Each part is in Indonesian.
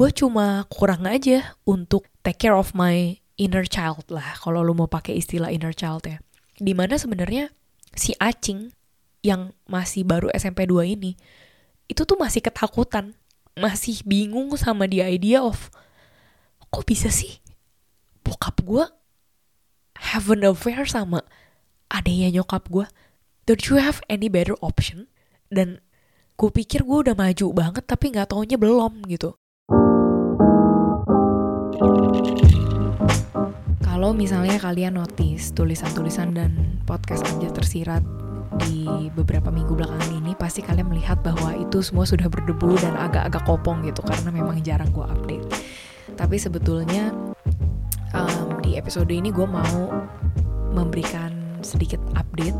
gue cuma kurang aja untuk take care of my inner child lah kalau lu mau pakai istilah inner child ya. Di mana sebenarnya si acing yang masih baru SMP 2 ini itu tuh masih ketakutan masih bingung sama the idea of kok bisa sih bokap gue have an affair sama adanya nyokap gue don't you have any better option? Dan gue pikir gue udah maju banget tapi nggak taunya belum gitu kalau misalnya kalian notice tulisan-tulisan dan podcast aja tersirat di beberapa minggu belakangan ini pasti kalian melihat bahwa itu semua sudah berdebu dan agak-agak kopong gitu karena memang jarang gue update. Tapi sebetulnya um, di episode ini gue mau memberikan sedikit update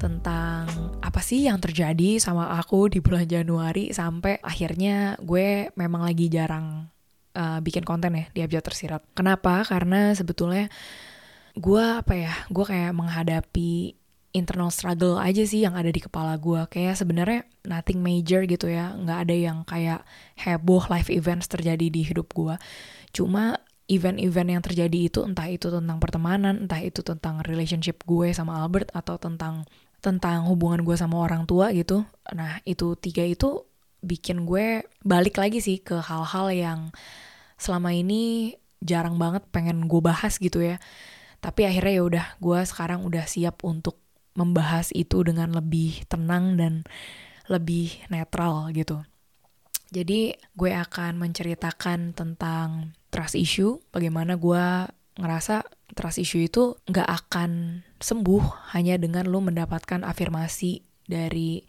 tentang apa sih yang terjadi sama aku di bulan Januari sampai akhirnya gue memang lagi jarang uh, bikin konten ya di Abjad Tersirat. Kenapa? Karena sebetulnya gue apa ya, gue kayak menghadapi internal struggle aja sih yang ada di kepala gue. Kayak sebenarnya nothing major gitu ya, nggak ada yang kayak heboh live events terjadi di hidup gue. Cuma event-event yang terjadi itu entah itu tentang pertemanan, entah itu tentang relationship gue sama Albert atau tentang tentang hubungan gue sama orang tua gitu. Nah, itu tiga itu bikin gue balik lagi sih ke hal-hal yang selama ini jarang banget pengen gue bahas gitu ya. Tapi akhirnya ya udah gue sekarang udah siap untuk membahas itu dengan lebih tenang dan lebih netral gitu. Jadi gue akan menceritakan tentang trust issue bagaimana gue ngerasa trust issue itu nggak akan sembuh hanya dengan lo mendapatkan afirmasi dari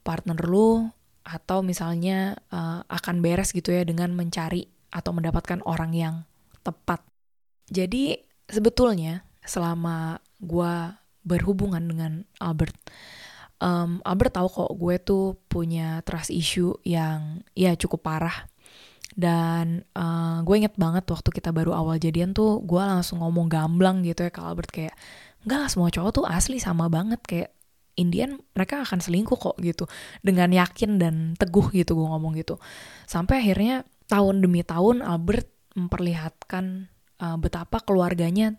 partner lo atau misalnya uh, akan beres gitu ya dengan mencari atau mendapatkan orang yang tepat. Jadi sebetulnya selama gue berhubungan dengan Albert, um, Albert tahu kok gue tuh punya trust issue yang ya cukup parah. Dan uh, gue inget banget waktu kita baru awal jadian tuh gue langsung ngomong gamblang gitu ya ke Albert kayak enggak lah semua cowok tuh asli sama banget kayak Indian mereka akan selingkuh kok gitu dengan yakin dan teguh gitu gue ngomong gitu sampai akhirnya tahun demi tahun Albert memperlihatkan uh, betapa keluarganya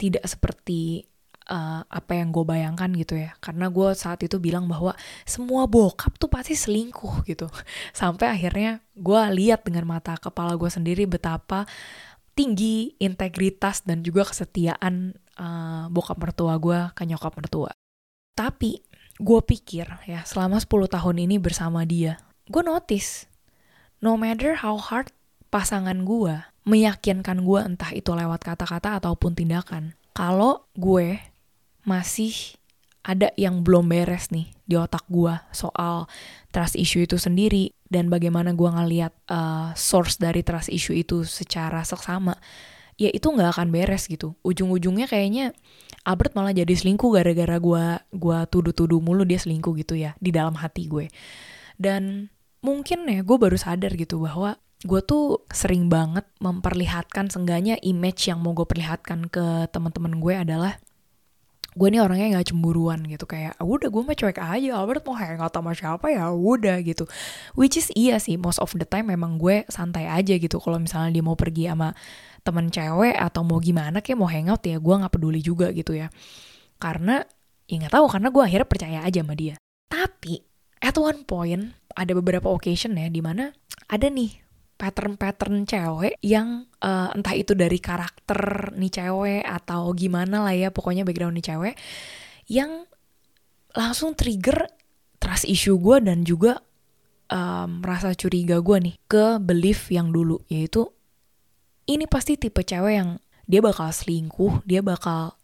tidak seperti uh, apa yang gue bayangkan gitu ya. Karena gue saat itu bilang bahwa semua bokap tuh pasti selingkuh gitu. Sampai akhirnya gue lihat dengan mata kepala gue sendiri betapa tinggi integritas dan juga kesetiaan uh, bokap mertua gue ke nyokap mertua. Tapi gue pikir ya selama 10 tahun ini bersama dia gue notice no matter how hard pasangan gue meyakinkan gue entah itu lewat kata-kata ataupun tindakan, kalau gue masih ada yang belum beres nih di otak gue soal trust issue itu sendiri dan bagaimana gue ngeliat uh, source dari trust issue itu secara seksama, ya itu nggak akan beres gitu. Ujung-ujungnya kayaknya Albert malah jadi selingkuh gara-gara gue gua tuduh-tuduh mulu dia selingkuh gitu ya di dalam hati gue. Dan mungkin ya gue baru sadar gitu bahwa gue tuh sering banget memperlihatkan sengganya image yang mau gue perlihatkan ke teman-teman gue adalah gue nih orangnya nggak cemburuan gitu. Kayak ah, udah gue mah cuek aja Albert mau hangout sama siapa ya udah gitu. Which is iya sih most of the time memang gue santai aja gitu. Kalau misalnya dia mau pergi sama temen cewek atau mau gimana kayak mau hangout ya gue nggak peduli juga gitu ya. Karena ya nggak tahu karena gue akhirnya percaya aja sama dia. Tapi at one point ada beberapa occasion ya di mana ada nih pattern-pattern cewek yang uh, entah itu dari karakter nih cewek atau gimana lah ya pokoknya background nih cewek yang langsung trigger trust issue gue dan juga um, rasa curiga gue nih ke belief yang dulu yaitu ini pasti tipe cewek yang dia bakal selingkuh dia bakal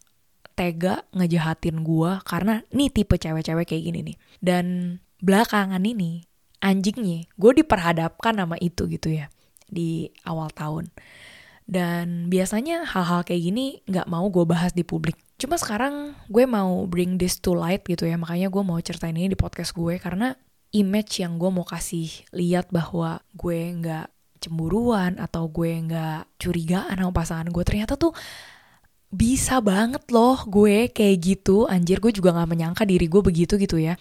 tega ngejahatin gue karena nih tipe cewek-cewek kayak gini nih. Dan belakangan ini anjingnya gue diperhadapkan sama itu gitu ya di awal tahun. Dan biasanya hal-hal kayak gini nggak mau gue bahas di publik. Cuma sekarang gue mau bring this to light gitu ya makanya gue mau ceritain ini di podcast gue karena image yang gue mau kasih lihat bahwa gue nggak cemburuan atau gue nggak curigaan sama pasangan gue ternyata tuh bisa banget loh gue kayak gitu. Anjir gue juga nggak menyangka diri gue begitu gitu ya.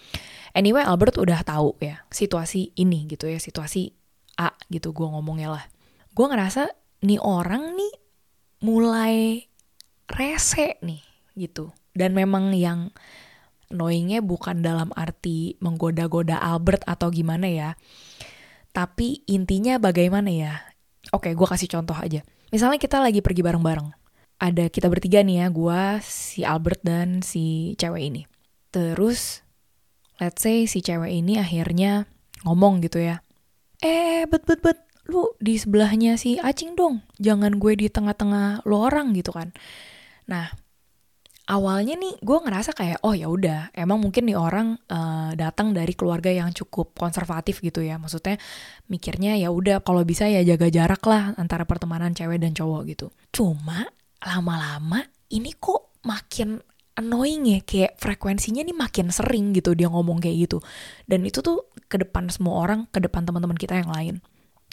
Anyway Albert udah tahu ya situasi ini gitu ya situasi A gitu gue ngomongnya lah. Gue ngerasa nih orang nih mulai rese nih gitu. Dan memang yang annoyingnya bukan dalam arti menggoda-goda Albert atau gimana ya tapi intinya bagaimana ya? Oke gue kasih contoh aja. Misalnya kita lagi pergi bareng-bareng ada kita bertiga nih ya gue si Albert dan si cewek ini. Terus let's say si cewek ini akhirnya ngomong gitu ya. Eh bet bet bet lu di sebelahnya si Acing dong jangan gue di tengah-tengah lo orang gitu kan. Nah awalnya nih gue ngerasa kayak oh ya udah emang mungkin nih orang uh, datang dari keluarga yang cukup konservatif gitu ya. Maksudnya mikirnya ya udah kalau bisa ya jaga jarak lah antara pertemanan cewek dan cowok gitu. Cuma lama-lama ini kok makin annoying ya kayak frekuensinya nih makin sering gitu dia ngomong kayak gitu. Dan itu tuh ke depan semua orang ke depan teman-teman kita yang lain.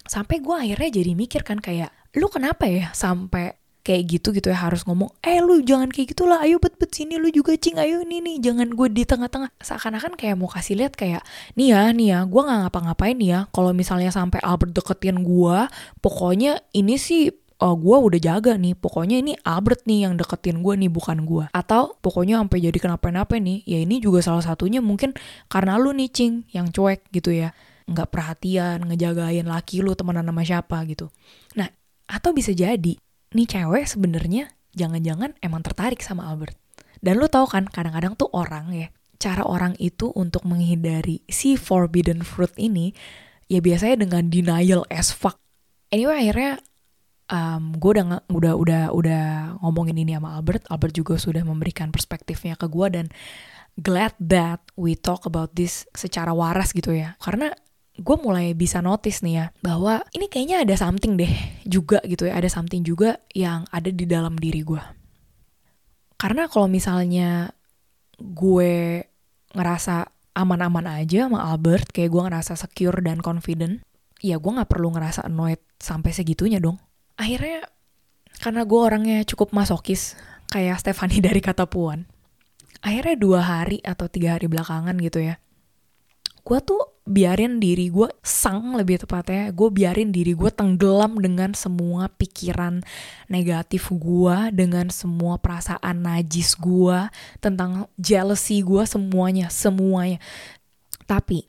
Sampai gue akhirnya jadi mikir kan kayak lu kenapa ya sampai kayak gitu gitu ya harus ngomong eh lu jangan kayak gitulah ayo bet bet sini lu juga cing ayo nih nih jangan gue di tengah-tengah seakan-akan kayak mau kasih lihat kayak nih ya nih ya gue nggak ngapa-ngapain nih ya kalau misalnya sampai Albert deketin gue pokoknya ini sih oh, gue udah jaga nih pokoknya ini Albert nih yang deketin gue nih bukan gue atau pokoknya sampai jadi kenapa-napa nih ya ini juga salah satunya mungkin karena lu nih cing yang cuek gitu ya nggak perhatian ngejagain laki lu temenan sama siapa gitu nah atau bisa jadi nih cewek sebenarnya jangan-jangan emang tertarik sama Albert. Dan lo tau kan kadang-kadang tuh orang ya, cara orang itu untuk menghindari si forbidden fruit ini ya biasanya dengan denial as fuck. Anyway akhirnya um, gue udah udah udah udah ngomongin ini sama Albert. Albert juga sudah memberikan perspektifnya ke gue dan glad that we talk about this secara waras gitu ya. Karena gue mulai bisa notice nih ya bahwa ini kayaknya ada something deh juga gitu ya ada something juga yang ada di dalam diri gue karena kalau misalnya gue ngerasa aman-aman aja sama Albert kayak gue ngerasa secure dan confident ya gue nggak perlu ngerasa annoyed sampai segitunya dong akhirnya karena gue orangnya cukup masokis kayak Stefani dari kata puan akhirnya dua hari atau tiga hari belakangan gitu ya gue tuh biarin diri gue sang lebih tepatnya gue biarin diri gue tenggelam dengan semua pikiran negatif gue dengan semua perasaan najis gue tentang jealousy gue semuanya semuanya. Tapi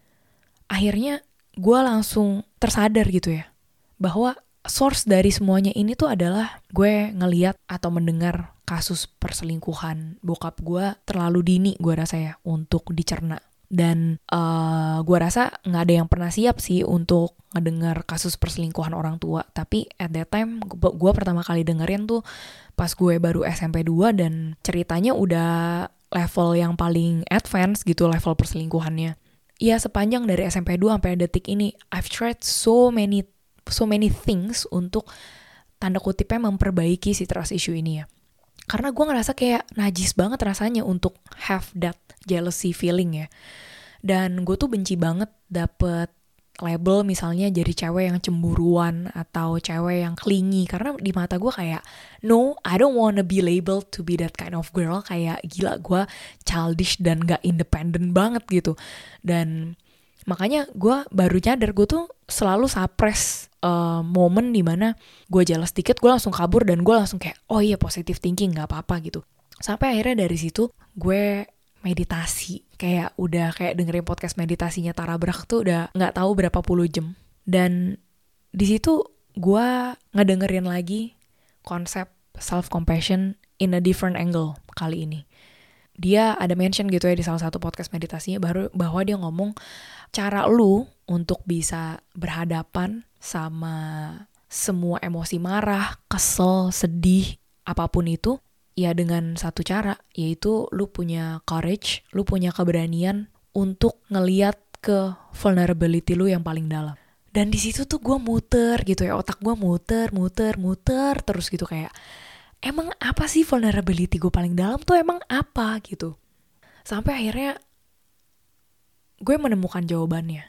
akhirnya gue langsung tersadar gitu ya bahwa source dari semuanya ini tuh adalah gue ngeliat atau mendengar kasus perselingkuhan bokap gue terlalu dini gue rasa ya untuk dicerna. Dan uh, gue rasa nggak ada yang pernah siap sih untuk ngedengar kasus perselingkuhan orang tua. Tapi at that time gue pertama kali dengerin tuh pas gue baru SMP 2 dan ceritanya udah level yang paling advance gitu level perselingkuhannya. Ya sepanjang dari SMP 2 sampai detik ini I've tried so many so many things untuk tanda kutipnya memperbaiki si trust issue ini ya. Karena gue ngerasa kayak najis banget rasanya untuk have that jealousy feeling ya. Dan gue tuh benci banget dapet label misalnya jadi cewek yang cemburuan atau cewek yang clingy. Karena di mata gue kayak no I don't wanna be labeled to be that kind of girl. Kayak gila gue childish dan gak independent banget gitu. Dan makanya gue baru nyadar gue tuh selalu suppress uh, momen di mana gue jelas dikit gue langsung kabur dan gue langsung kayak oh iya positive thinking nggak apa-apa gitu. Sampai akhirnya dari situ gue meditasi. Kayak udah kayak dengerin podcast meditasinya Tara Brach tuh udah nggak tahu berapa puluh jam. Dan di situ gue ngedengerin lagi konsep self compassion in a different angle kali ini dia ada mention gitu ya di salah satu podcast meditasinya baru bahwa dia ngomong cara lu untuk bisa berhadapan sama semua emosi marah, kesel, sedih, apa pun itu ya dengan satu cara yaitu lu punya courage, lu punya keberanian untuk ngeliat ke vulnerability lu yang paling dalam. Dan di situ tuh gue muter gitu ya, otak gue muter, muter, muter terus gitu kayak emang apa sih vulnerability gue paling dalam tuh emang apa gitu. Sampai akhirnya gue menemukan jawabannya.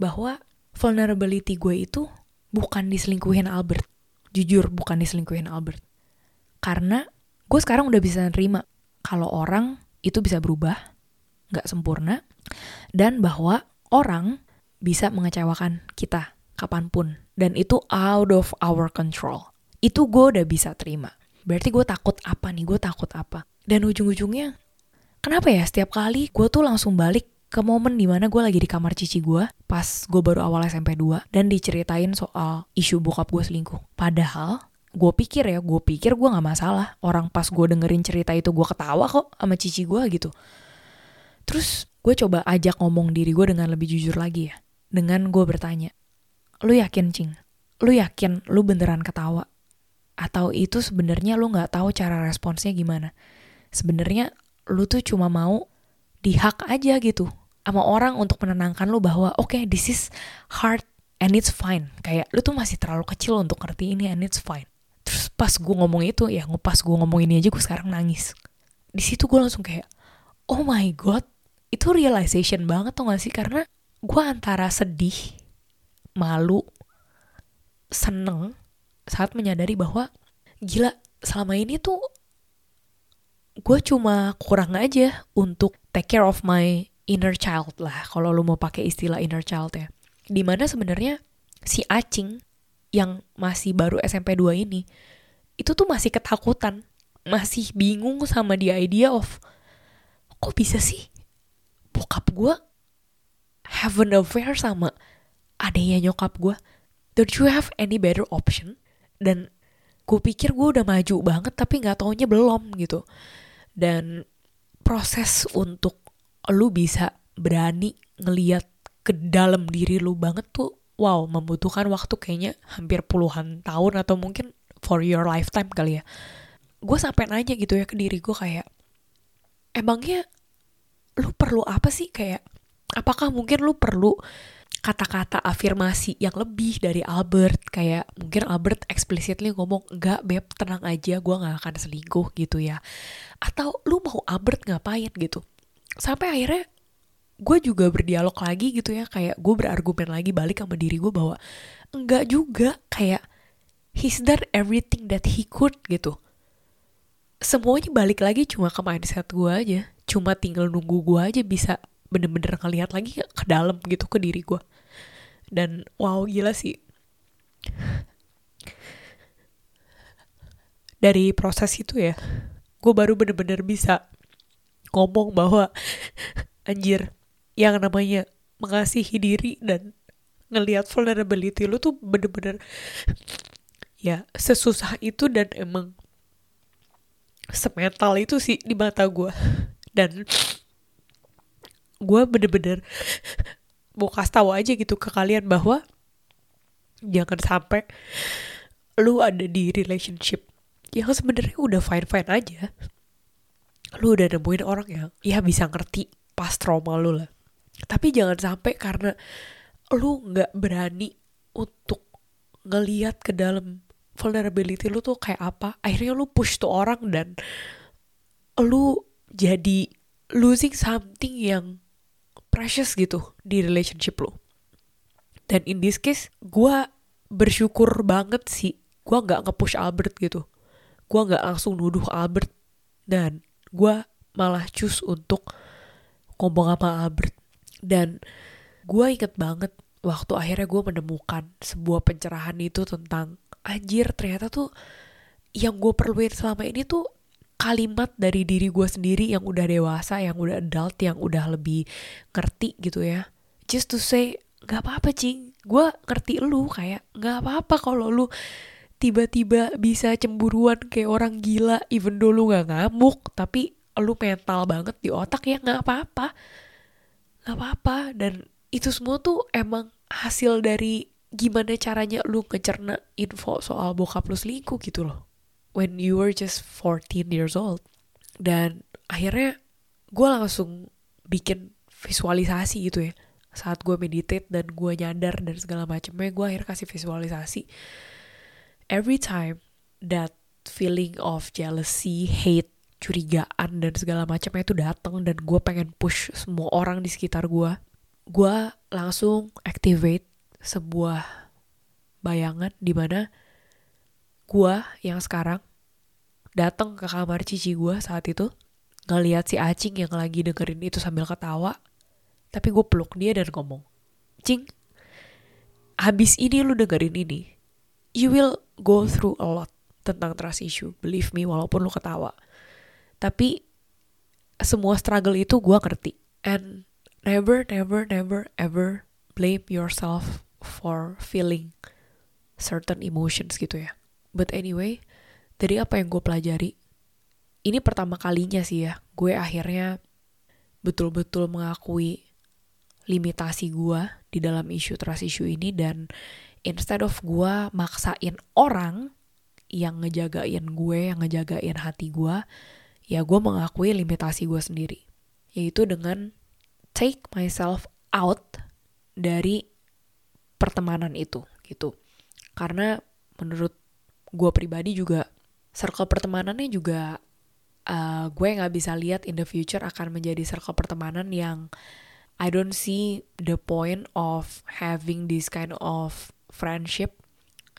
Bahwa vulnerability gue itu bukan diselingkuhin Albert. Jujur bukan diselingkuhin Albert. Karena gue sekarang udah bisa nerima kalau orang itu bisa berubah, gak sempurna, dan bahwa orang bisa mengecewakan kita kapan pun dan itu out of our control itu gue udah bisa terima. Berarti gue takut apa nih? Gue takut apa? Dan ujung-ujungnya kenapa ya setiap kali gue tuh langsung balik ke momen di mana gue lagi di kamar cici gue pas gue baru awal SMP 2 dan diceritain soal isu bokap gue selingkuh. Padahal gue pikir ya gue pikir gue nggak masalah. Orang pas gue dengerin cerita itu gue ketawa kok sama cici gue gitu. Terus gue coba ajak ngomong diri gue dengan lebih jujur lagi ya. Dengan gue bertanya lu yakin cing? Lu yakin lu beneran ketawa atau itu sebenarnya lu nggak tahu cara responsnya gimana? Sebenarnya lu tuh cuma mau dihak aja gitu sama orang untuk menenangkan lu bahwa oke okay, this is hard and it's fine. Kayak lu tuh masih terlalu kecil untuk ngerti ini and it's fine. Terus pas gue ngomong itu ya pas gue ngomong ini aja gue sekarang nangis. Di situ gue langsung kayak oh my god itu realization banget tuh gak sih? Karena gue antara sedih malu seneng saat menyadari bahwa gila selama ini tuh gue cuma kurang aja untuk take care of my inner child lah kalau lu mau pakai istilah inner child ya. Di mana sebenarnya si acing yang masih baru SMP 2 ini itu tuh masih ketakutan masih bingung sama the idea of kok bisa sih bokap gue have an affair sama adanya nyokap gue don't you have any better option dan gue pikir gue udah maju banget tapi nggak taunya belum gitu. Dan proses untuk lu bisa berani ngeliat ke dalam diri lu banget tuh wow membutuhkan waktu kayaknya hampir puluhan tahun atau mungkin for your lifetime kali ya. Gue sampai nanya gitu ya ke diri gue kayak emangnya lu perlu apa sih? Kayak apakah mungkin lu perlu kata-kata afirmasi yang lebih dari Albert. Kayak mungkin Albert explicitly ngomong enggak beb tenang aja gue nggak akan selingkuh gitu ya. Atau lu mau Albert ngapain? gitu. Sampai akhirnya gue juga berdialog lagi gitu ya kayak gue berargumen lagi balik sama diri gue bahwa enggak juga kayak he's done everything that he could gitu. Semuanya balik lagi cuma ke mindset gue aja cuma tinggal nunggu gue aja bisa bener-bener ngeliat lagi ke dalam gitu ke diri gue dan wow gila sih. Dari proses itu ya gue baru bener-bener bisa ngomong bahwa anjir yang namanya mengasihi diri dan ngelihat vulnerability lu tuh bener-bener ya sesusah itu dan emang semental itu sih di mata gue dan gue bener-bener mau kasih tahu aja gitu ke kalian bahwa jangan sampai lu ada di relationship yang sebenarnya udah fine fine aja. Lu udah nemuin orang yang ya bisa ngerti pas trauma lu lah. Tapi jangan sampai karena lu nggak berani untuk ngeliat ke dalam vulnerability lu tuh kayak apa akhirnya lu push tuh orang dan lu jadi losing something yang precious gitu di relationship lu dan in this case gue bersyukur banget sih. Gue nggak nge-push Albert gitu. Gue nggak langsung nuduh Albert. Dan gue malah choose untuk ngomong sama Albert. Dan gue inget banget waktu akhirnya gue menemukan sebuah pencerahan itu tentang anjir ternyata tuh yang gue perluin selama ini tuh kalimat dari diri gue sendiri yang udah dewasa, yang udah adult, yang udah lebih ngerti gitu ya. Just to say, gak apa-apa cing, gue ngerti lu kayak gak apa-apa kalau lu tiba-tiba bisa cemburuan kayak orang gila, even though lu gak ngamuk, tapi lu mental banget di otak ya gak apa-apa. Gak apa-apa. Dan itu semua tuh emang hasil dari gimana caranya lu ngecerna info soal bokap lu selingkuh gitu loh when you were just 14 years old. Dan akhirnya gue langsung bikin visualisasi gitu ya. Saat gue meditate dan gue nyadar dan segala macamnya gue akhirnya kasih visualisasi. Every time that feeling of jealousy hate curigaan dan segala macamnya itu datang dan gue pengen push semua orang di sekitar gue gue langsung activate sebuah bayangan di mana gue yang sekarang datang ke kamar cici gue saat itu ngeliat si Acing yang lagi dengerin itu sambil ketawa. Tapi gue peluk dia dan ngomong Cing habis ini lu dengerin ini you will go through a lot tentang trust issue believe me walaupun lu ketawa. Tapi semua struggle itu gue ngerti. And never never never ever blame yourself for feeling certain emotions gitu ya but anyway dari apa yang gue pelajari ini pertama kalinya sih ya gue akhirnya betul-betul mengakui limitasi gue di dalam isu trust issue ini dan instead of gue maksain orang yang ngejagain gue, yang ngejagain hati gue, ya gue mengakui limitasi gue sendiri. Yaitu dengan take myself out dari pertemanan itu gitu. Karena menurut gue pribadi juga circle pertemanannya juga uh, gue nggak bisa lihat in the future akan menjadi circle pertemanan yang I don't see the point of having this kind of friendship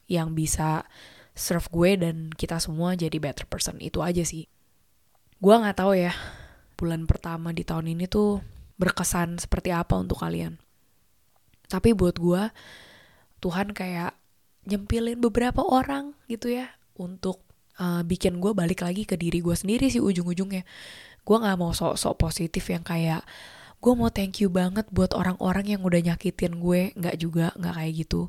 yang bisa serve gue dan kita semua jadi better person itu aja sih. Gue nggak tahu ya bulan pertama di tahun ini tuh berkesan seperti apa untuk kalian. Tapi buat gue Tuhan kayak nyempilin beberapa orang gitu ya untuk uh, bikin gue balik lagi ke diri gue sendiri sih ujung-ujungnya. Gue nggak mau sok-sok positif yang kayak gue mau thank you banget buat orang-orang yang udah nyakitin gue. Nggak juga nggak kayak gitu.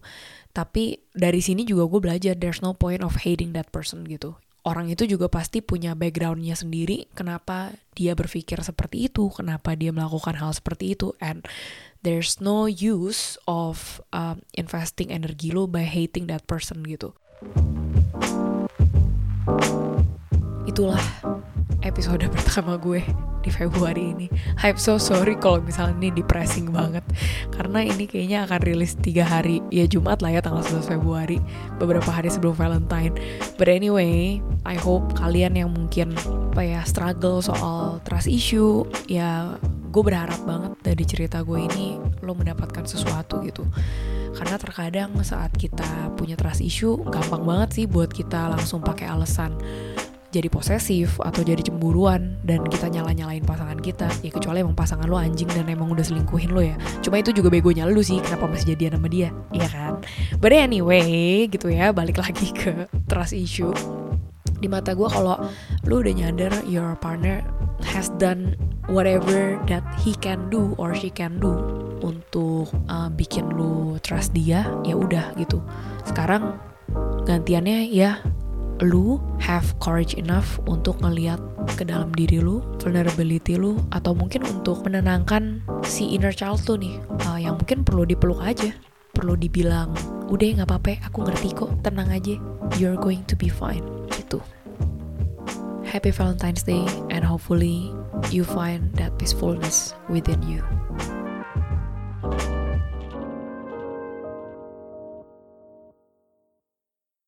Tapi dari sini juga gue belajar there's no point of hating that person gitu orang itu juga pasti punya backgroundnya sendiri kenapa dia berpikir seperti itu kenapa dia melakukan hal seperti itu and there's no use of um, investing energi lo by hating that person gitu. Itulah episode pertama gue di Februari ini. I'm so sorry kalau misalnya ini depressing banget karena ini kayaknya akan rilis tiga hari ya Jumat lah ya tanggal 11 Februari beberapa hari sebelum Valentine. But anyway, I hope kalian yang mungkin apa ya struggle soal trust issue ya gue berharap banget dari cerita gue ini lo mendapatkan sesuatu gitu karena terkadang saat kita punya trust issue gampang banget sih buat kita langsung pakai alasan jadi posesif atau jadi cemburuan dan kita nyala-nyalain pasangan kita. Ya kecuali emang pasangan lo anjing dan emang udah selingkuhin lo ya. Cuma itu juga begonya lo sih kenapa masih jadian sama dia? Iya kan? But anyway gitu ya balik lagi ke trust issue. Di mata gue kalau lo udah nyadar your partner has done whatever that he can do or she can do untuk uh, bikin lo trust dia ya udah gitu. Sekarang gantiannya ya lu have courage enough untuk ngeliat ke dalam diri lu, vulnerability lu, atau mungkin untuk menenangkan si inner child tuh nih, uh, yang mungkin perlu dipeluk aja, perlu dibilang, udah nggak apa-apa, aku ngerti kok, tenang aja, you're going to be fine, gitu. Happy Valentine's Day, and hopefully you find that peacefulness within you.